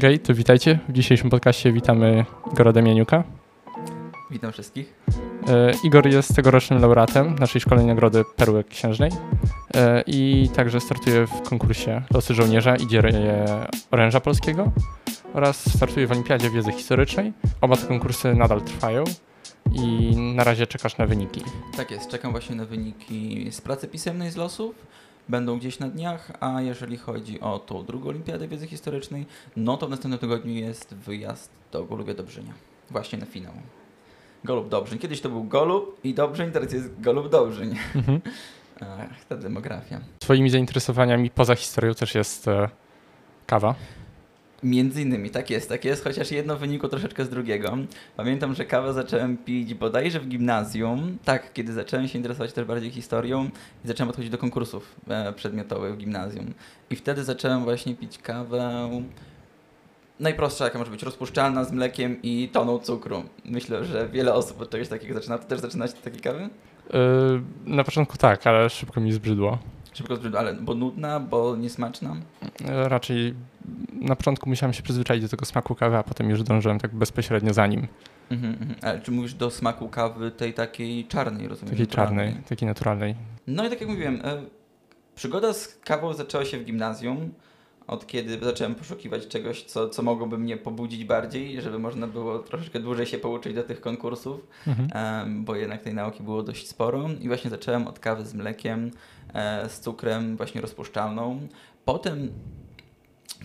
Gej, to witajcie. W dzisiejszym podcaście witamy Igora Demianiuka. Witam wszystkich. E, Igor jest tegorocznym laureatem naszej szkolnej nagrody Perły Księżnej e, i także startuje w konkursie Losy Żołnierza i Dzieje Oręża Polskiego oraz startuje w Olimpiadzie Wiedzy Historycznej. Oba te konkursy nadal trwają i na razie czekasz na wyniki. Tak jest, czekam właśnie na wyniki z pracy pisemnej z losów. Będą gdzieś na dniach, a jeżeli chodzi o tą drugą Olimpiadę Wiedzy Historycznej, no to w następnym tygodniu jest wyjazd do Golubia Dobrzynia. Właśnie na finał. Golub Dobrzyń. Kiedyś to był Golub i Dobrzyń, teraz jest Golub Dobrzyń. Mhm. Ach, ta demografia. Twoimi zainteresowaniami poza historią też jest e, kawa. Między innymi, tak jest, tak jest, chociaż jedno wynikło troszeczkę z drugiego. Pamiętam, że kawę zacząłem pić bodajże w gimnazjum, tak, kiedy zacząłem się interesować też bardziej historią i zacząłem odchodzić do konkursów e, przedmiotowych w gimnazjum. I wtedy zacząłem właśnie pić kawę najprostsza, jaka może być, rozpuszczalna z mlekiem i toną cukru. Myślę, że wiele osób od czegoś takiego zaczyna. Ty też zaczynasz od takiej kawy? Yy, na początku tak, ale szybko mi zbrzydło. Szybko zbrzydło, ale bo nudna, bo niesmaczna? Yy, raczej na początku musiałem się przyzwyczaić do tego smaku kawy, a potem już dążyłem tak bezpośrednio za nim. Mhm, mhm. Ale czy mówisz do smaku kawy tej takiej czarnej, rozumiem? Takiej czarnej, takiej naturalnej. No i tak jak mówiłem, e, przygoda z kawą zaczęła się w gimnazjum od kiedy zacząłem poszukiwać czegoś, co, co mogłoby mnie pobudzić bardziej, żeby można było troszeczkę dłużej się pouczyć do tych konkursów, mhm. bo jednak tej nauki było dość sporo. I właśnie zacząłem od kawy z mlekiem, e, z cukrem, właśnie rozpuszczalną. Potem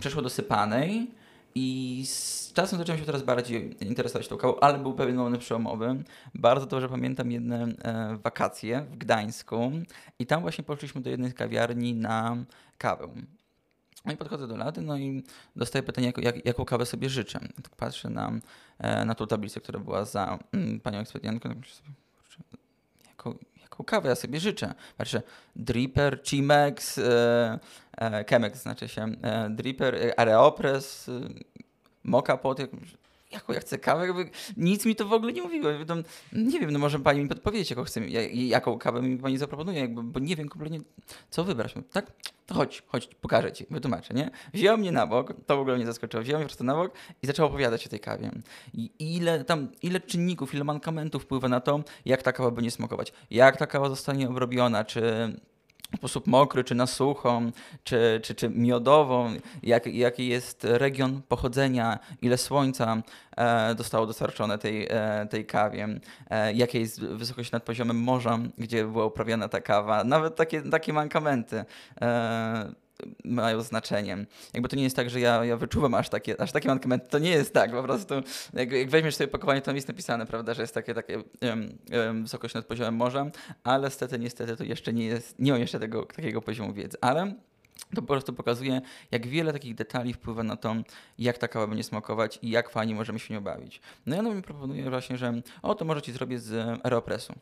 przeszło do sypanej. I z czasem zacząłem się coraz bardziej interesować tą kawą, ale był pewien moment przełomowy. Bardzo dobrze pamiętam jedne e, wakacje w Gdańsku i tam właśnie poszliśmy do jednej z kawiarni na kawę. No i podchodzę do lady, no i dostaję pytanie, jak, jak, jaką kawę sobie życzę. Tak patrzę na, e, na tą tablicę, która była za mm, panią ekspedientką. Tak sobie, kurczę, jaką, jaką kawę ja sobie życzę? Patrzę, Dripper, Chimex, e, e, Chemex znaczy się, e, Dripper, e, Areopress, e, Pot, jaką ja chcę kawę, jakby nic mi to w ogóle nie mówiło. Nie wiem, no może pani mi podpowiedzieć, jaką, chcę, jaką kawę mi pani zaproponuje, jakby, bo nie wiem kompletnie, co wybrać. Tak? To chodź, chodź, pokażę ci, wytłumaczę, nie? Wzięła mnie na bok, to w ogóle mnie zaskoczyło, wzięła mnie po prostu na bok i zaczęła opowiadać o tej kawie. I ile tam, ile czynników, ile mankamentów wpływa na to, jak ta kawa będzie smakować, jak ta kawa zostanie obrobiona, czy sposób mokry, czy na sucho, czy, czy, czy miodową, jak, jaki jest region pochodzenia, ile słońca e, zostało dostarczone tej, e, tej kawie, e, jakie jest wysokość nad poziomem morza, gdzie była uprawiana ta kawa, nawet takie, takie mankamenty. E, mają znaczenie. Jakby to nie jest tak, że ja, ja wyczuwam aż takie, aż takie mankamenty. To nie jest tak, po prostu jak, jak weźmiesz sobie pakowanie, to tam jest napisane, prawda, że jest takie, takie um, um, wysokość nad poziomem morza, ale niestety, niestety to jeszcze nie jest, nie mam jeszcze tego, takiego poziomu wiedzy, ale to po prostu pokazuje, jak wiele takich detali wpływa na to, jak ta kawa będzie smakować i jak fajnie możemy się nią bawić. No ja no mi proponuję właśnie, że o, to może ci zrobię z Aeropressu.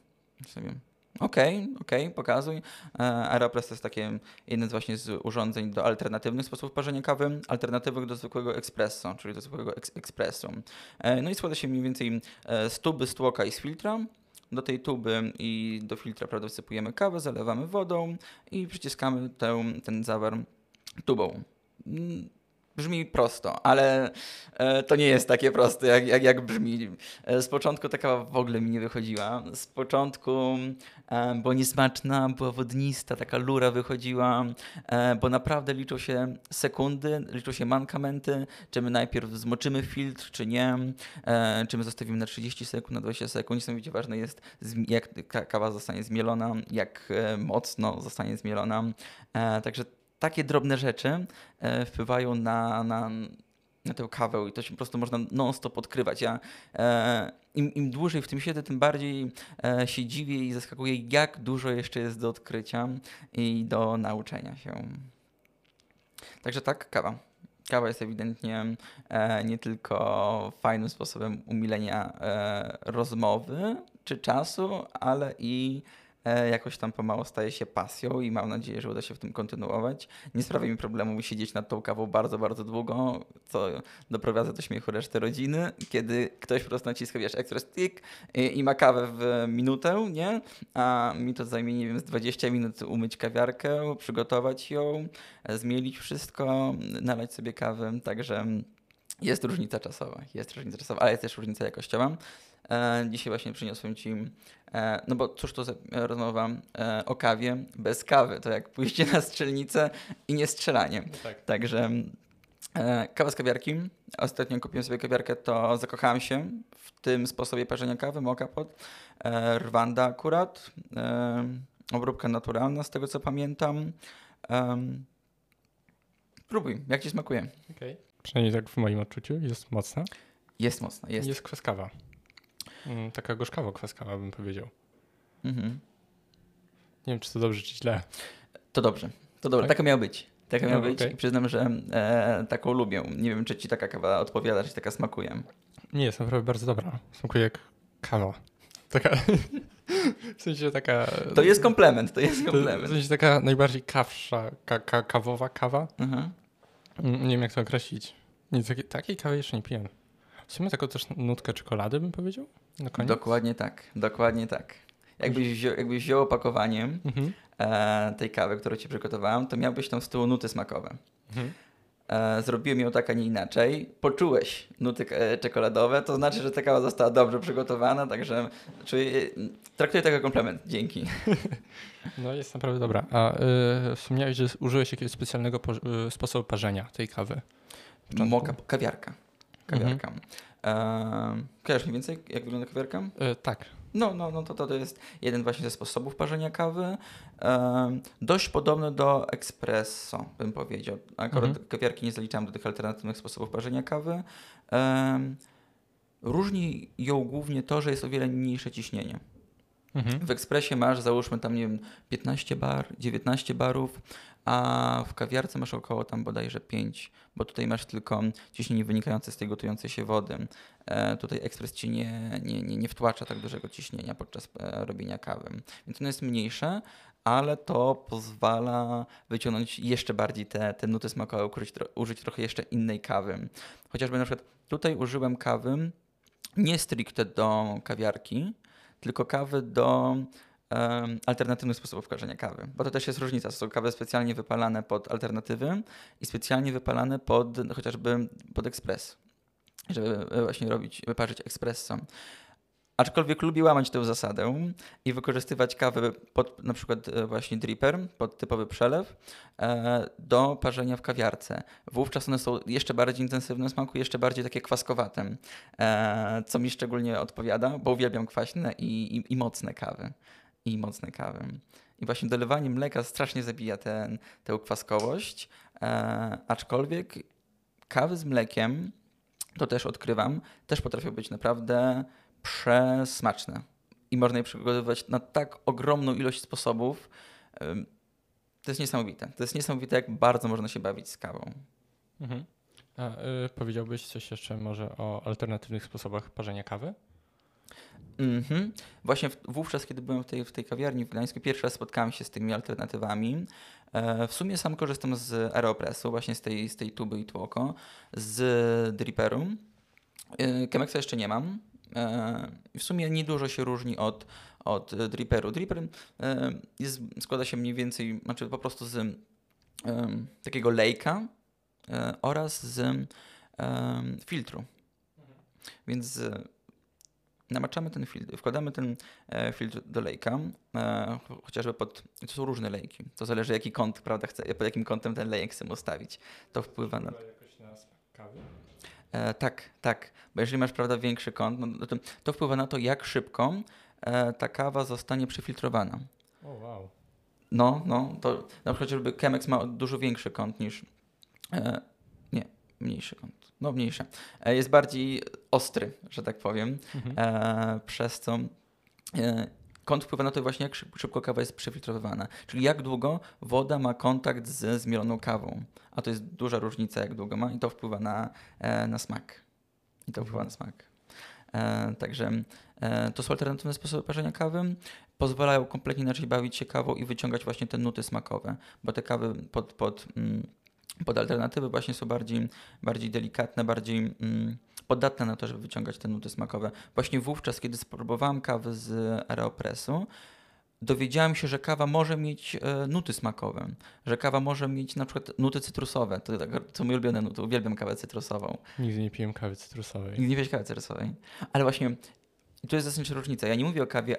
Okej, okay, okej, okay, pokazuj. E, Aeropress to jest takie jeden z właśnie z urządzeń do alternatywnych sposobów parzenia kawy, alternatywnych do zwykłego espresso, czyli do zwykłego eks ekspresu. E, no i składa się mniej więcej e, z tuby, z tłoka i z filtra. Do tej tuby i do filtra prawda, wsypujemy kawę, zalewamy wodą i przyciskamy tę, ten zawar tubą. Brzmi prosto, ale e, to nie jest takie proste, jak, jak, jak brzmi. E, z początku taka w ogóle mi nie wychodziła. Z początku e, była niesmaczna, była wodnista, taka lura wychodziła, bo naprawdę liczą się sekundy, liczą się mankamenty, czy my najpierw zmoczymy filtr, czy nie, czy my zostawimy na 30 sekund, na 20 sekund. Niesamowicie ważne jest, jak kawa zostanie zmielona, jak mocno zostanie zmielona. Także takie drobne rzeczy e, wpływają na, na, na tę kawę i to się po prostu można non-stop odkrywać. Ja, e, im, im dłużej w tym siedzę, tym bardziej e, się dziwię i zaskakuję, jak dużo jeszcze jest do odkrycia i do nauczenia się. Także tak, kawa. Kawa jest ewidentnie e, nie tylko fajnym sposobem umilenia e, rozmowy czy czasu, ale i jakoś tam pomału staje się pasją i mam nadzieję, że uda się w tym kontynuować. Nie sprawia mi problemu siedzieć nad tą kawą bardzo, bardzo długo, co doprowadza do śmiechu reszty rodziny, kiedy ktoś po prostu naciska, wiesz, extra stick i, i ma kawę w minutę, nie? A mi to zajmie, nie wiem, z 20 minut umyć kawiarkę, przygotować ją, zmielić wszystko, nalać sobie kawę, także Jest różnica czasowa, jest różnica czasowa, ale jest też różnica jakościowa. E, dzisiaj właśnie przyniosłem Ci, e, no bo cóż to za rozmowa e, o kawie bez kawy, to jak pójście na strzelnicę i nie strzelanie. Tak. Także kawa z kawiarki. Ostatnio kupiłem sobie kawiarkę, to zakochałem się w tym sposobie parzenia kawy, moka pod. Rwanda akurat. Obróbka naturalna, z tego co pamiętam. Próbuj, jak Ci smakuje? Okay. Przynajmniej tak w moim odczuciu jest mocna. Jest mocna, jest. Jest kwaskawa. Mm, taka gorzkawo-kwaskawa bym powiedział. Mhm. Nie wiem, czy to dobrze, czy źle. To dobrze. To dobrze. Tak? Taka miała być. Taka miała No, być okej. i przyznam, że e, taką lubię. Nie wiem, czy Ci taka kawa odpowiada, czy taka smakuje. Nie, jest naprawdę bardzo dobra. Smakuje jak kawa. Taka. w sensie taka. To jest komplement, to jest to, w komplement. sensie taka najbardziej kawsza, ka, ka, kawowa kawa. Mhm. Nie wiem, jak to określić. Nie, takiej, takiej kawy jeszcze nie piłem. W sumie taką też nutkę czekolady bym powiedział. Na koniec. Dokładnie tak, dokładnie tak. Jakbyś wziął, jakbyś wziął opakowanie Mhm. e, tej kawy, którą Ci przygotowałem, to miałbyś tam z tyłu nuty smakowe. Mhm. E, zrobiłem ją tak, a nie inaczej. Poczułeś nuty e, czekoladowe, to znaczy, że ta kawa została dobrze przygotowana, także czuję, traktuję to jako komplement. Dzięki. No jest naprawdę dobra. A y, wspomniałeś, że użyłeś jakiegoś specjalnego po, y, sposobu parzenia tej kawy. Moka, kawiarka. Kawiarka. E, kojarzysz mniej więcej, jak wygląda kawiarka? Y, tak. No, no, no to, to, jest jeden właśnie ze sposobów parzenia kawy. Dość podobny do espresso, bym powiedział. Akurat Mhm. kawiarki nie zaliczam do tych alternatywnych sposobów parzenia kawy. Różni ją głównie to, że jest o wiele mniejsze ciśnienie. Mhm. W ekspresie masz, załóżmy tam, nie wiem, 15 bar, 19 barów, a w kawiarce masz około tam bodajże 5, bo tutaj masz tylko ciśnienie wynikające z tej gotującej się wody. E, tutaj ekspres ci nie, nie, nie, nie wtłacza tak dużego ciśnienia podczas e, robienia kawy. Więc ono jest mniejsze, ale to pozwala wyciągnąć jeszcze bardziej te, te nuty smakowe, użyć, użyć trochę jeszcze innej kawy. Chociażby na przykład tutaj użyłem kawy nie stricte do kawiarki, tylko kawy do alternatywnych sposobów karzenia kawy. Bo to też jest różnica. Są kawy specjalnie wypalane pod alternatywy i specjalnie wypalane pod chociażby pod ekspres, żeby e, właśnie robić, wyparzyć espresso. Aczkolwiek lubię łamać tę zasadę i wykorzystywać kawę pod na przykład e, właśnie dripper, pod typowy przelew, e, do parzenia w kawiarce. Wówczas one są jeszcze bardziej intensywne w smaku, jeszcze bardziej takie kwaskowate, e, co mi szczególnie odpowiada, bo uwielbiam kwaśne i, i, i mocne kawy. I mocne kawy. I właśnie dolewanie mleka strasznie zabija ten, tę kwaskowość, aczkolwiek kawy z mlekiem, to też odkrywam, też potrafią być naprawdę przesmaczne. I można je przygotowywać na tak ogromną ilość sposobów. To jest niesamowite. To jest niesamowite, jak bardzo można się bawić z kawą. Mhm. A y, powiedziałbyś coś jeszcze może o alternatywnych sposobach parzenia kawy? Mhm. Właśnie w, wówczas, kiedy byłem w tej, w tej kawiarni w Gdańsku, pierwszy raz spotkałem się z tymi alternatywami. E, w sumie sam korzystam z Aeropressu, właśnie z tej, z tej tuby i tłoko, z Dripperu. E, Chemexa jeszcze nie mam. E, w sumie niedużo się różni od, od Dripperu. Dripper e, jest, składa się mniej więcej, znaczy po prostu z e, takiego lejka oraz z filtru. Więc namaczamy ten filtr, wkładamy ten filtr do lejka, ch- chociażby pod, to są różne lejki, to zależy jaki kąt, prawda, chce, pod jakim kątem ten lejek chcemy ustawić. To wpływa na... na kawy? E, tak, tak, bo jeżeli masz, prawda, większy kąt, no, to, to wpływa na to, jak szybko e, ta kawa zostanie przefiltrowana. O wow. No, no, to na przykład chociażby Chemex ma dużo większy kąt niż. E, nie, mniejszy kąt. No, mniejszy. E, jest bardziej ostry, że tak powiem. Mhm. E, przez co e, kąt wpływa na to właśnie, jak szyb- szybko kawa jest przefiltrowywana. Czyli jak długo woda ma kontakt z zmieloną kawą. A to jest duża różnica, jak długo ma, i to wpływa na, e, na smak. I to wpływa na smak. E, także e, to są alternatywne sposoby parzenia kawy. Pozwalają kompletnie inaczej bawić się kawą i wyciągać właśnie te nuty smakowe, bo te kawy pod, pod, mm, pod alternatywy właśnie są bardziej, bardziej delikatne, bardziej mm, podatne na to, żeby wyciągać te nuty smakowe. Właśnie wówczas, kiedy spróbowałem kawy z Aeropressu, dowiedziałem się, że kawa może mieć e, nuty smakowe, że kawa może mieć na przykład nuty cytrusowe. To, tak, to moje ulubione nuty, uwielbiam kawę cytrusową. Nigdy nie piłem kawy cytrusowej. Nigdy nie piłeś kawy cytrusowej. Ale właśnie i tu jest zasadnicza różnica. Ja nie mówię o kawie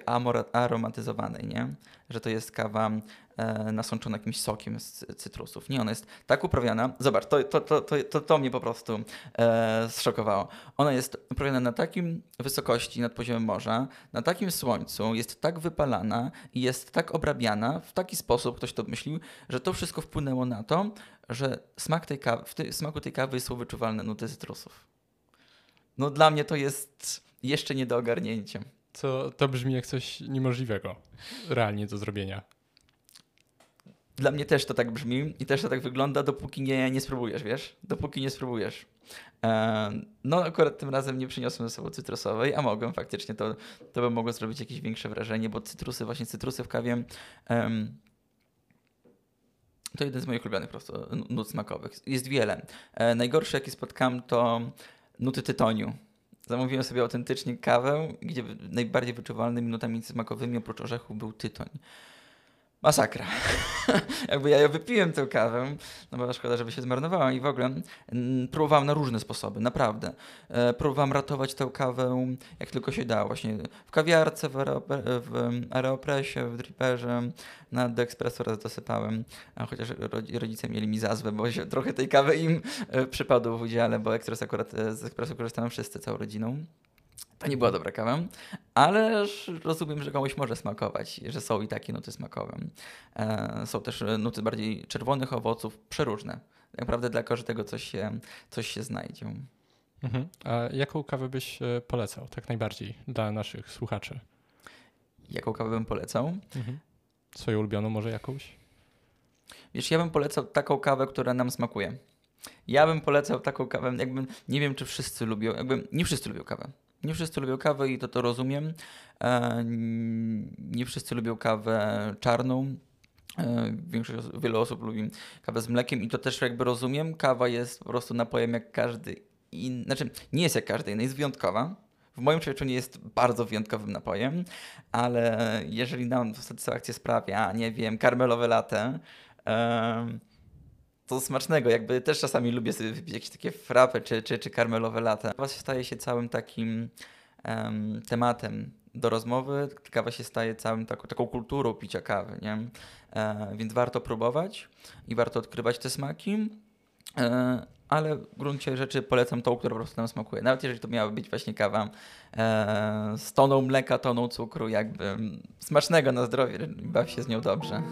aromatyzowanej, nie? Że to jest kawa e, nasączona jakimś sokiem z cy- cytrusów. Nie, ona jest tak uprawiana. Zobacz, to, to, to, to, to, mnie po prostu e, zszokowało. Ona jest uprawiana na takim wysokości nad poziomem morza, na takim słońcu, jest tak wypalana i jest tak obrabiana w taki sposób, ktoś to myślił, że to wszystko wpłynęło na to, że smak tej kawy, w smaku tej kawy są wyczuwalne nuty cytrusów. No dla mnie to jest jeszcze nie do ogarnięcia. Co, to brzmi jak coś niemożliwego realnie do zrobienia. Dla mnie też to tak brzmi i też to tak wygląda, dopóki nie, nie spróbujesz, wiesz? Dopóki nie spróbujesz. E, no akurat tym razem nie przyniosłem ze sobą cytrusowej, a mogłem faktycznie, to, to by mogło zrobić jakieś większe wrażenie, bo cytrusy, właśnie cytrusy w kawie em, to jeden z moich ulubionych po prostu nut smakowych. Jest wiele. E, najgorsze jakie spotkałem to nuty tytoniu. Zamówiłem sobie autentycznie kawę, gdzie najbardziej wyczuwalnymi nutami smakowymi oprócz orzechu był tytoń. Masakra. Jakby ja wypiłem tę kawę, no bo szkoda, żeby się zmarnowała i w ogóle próbowałem na różne sposoby, naprawdę. E, próbowałem ratować tę kawę jak tylko się dało. Właśnie w kawiarce, w, aeropre, w aeropresie, w dripperze, na do ekspresu dosypałem, a chociaż ro- rodzice mieli mi za złe, bo się trochę tej kawy im e, przypadło w udziale, bo ekspres akurat e, z ekspresu korzystałem wszyscy całą rodziną. To nie była dobra kawa, ale rozumiem, że komuś może smakować, że są i takie nuty smakowe. E, są też nuty bardziej czerwonych owoców, przeróżne. Tak naprawdę dla każdego coś się, coś się znajdzie. Mhm. A jaką kawę byś e, polecał tak najbardziej dla naszych słuchaczy? Jaką kawę bym polecał? Mhm. Swoją ulubioną może jakąś? Wiesz, ja bym polecał taką kawę, która nam smakuje. Ja bym polecał taką kawę, jakbym, nie wiem czy wszyscy lubią, jakby nie wszyscy lubią kawę. Nie wszyscy lubią kawę i to to rozumiem. E, nie wszyscy lubią kawę czarną. E, większość, wiele osób lubi kawę z mlekiem i to też jakby rozumiem. Kawa jest po prostu napojem jak każdy inny. Znaczy, nie jest jak każdy inny, jest wyjątkowa. W moim przekonaniu jest bardzo wyjątkowym napojem, ale jeżeli nam satysfakcję sprawia, nie wiem, karmelowe latte, em, to smacznego. Jakby też czasami lubię sobie wypić jakieś takie frappe czy, czy, czy karmelowe lata. Kawa staje się całym takim em, tematem do rozmowy. Kawa się staje całym taką, taką kulturą picia kawy, nie? E, więc warto próbować i warto odkrywać te smaki. E, ale w gruncie rzeczy polecam tą, która po prostu nam smakuje. Nawet jeżeli to miała być właśnie kawa e, z toną mleka, toną cukru, jakby smacznego na zdrowie, baw się z nią dobrze.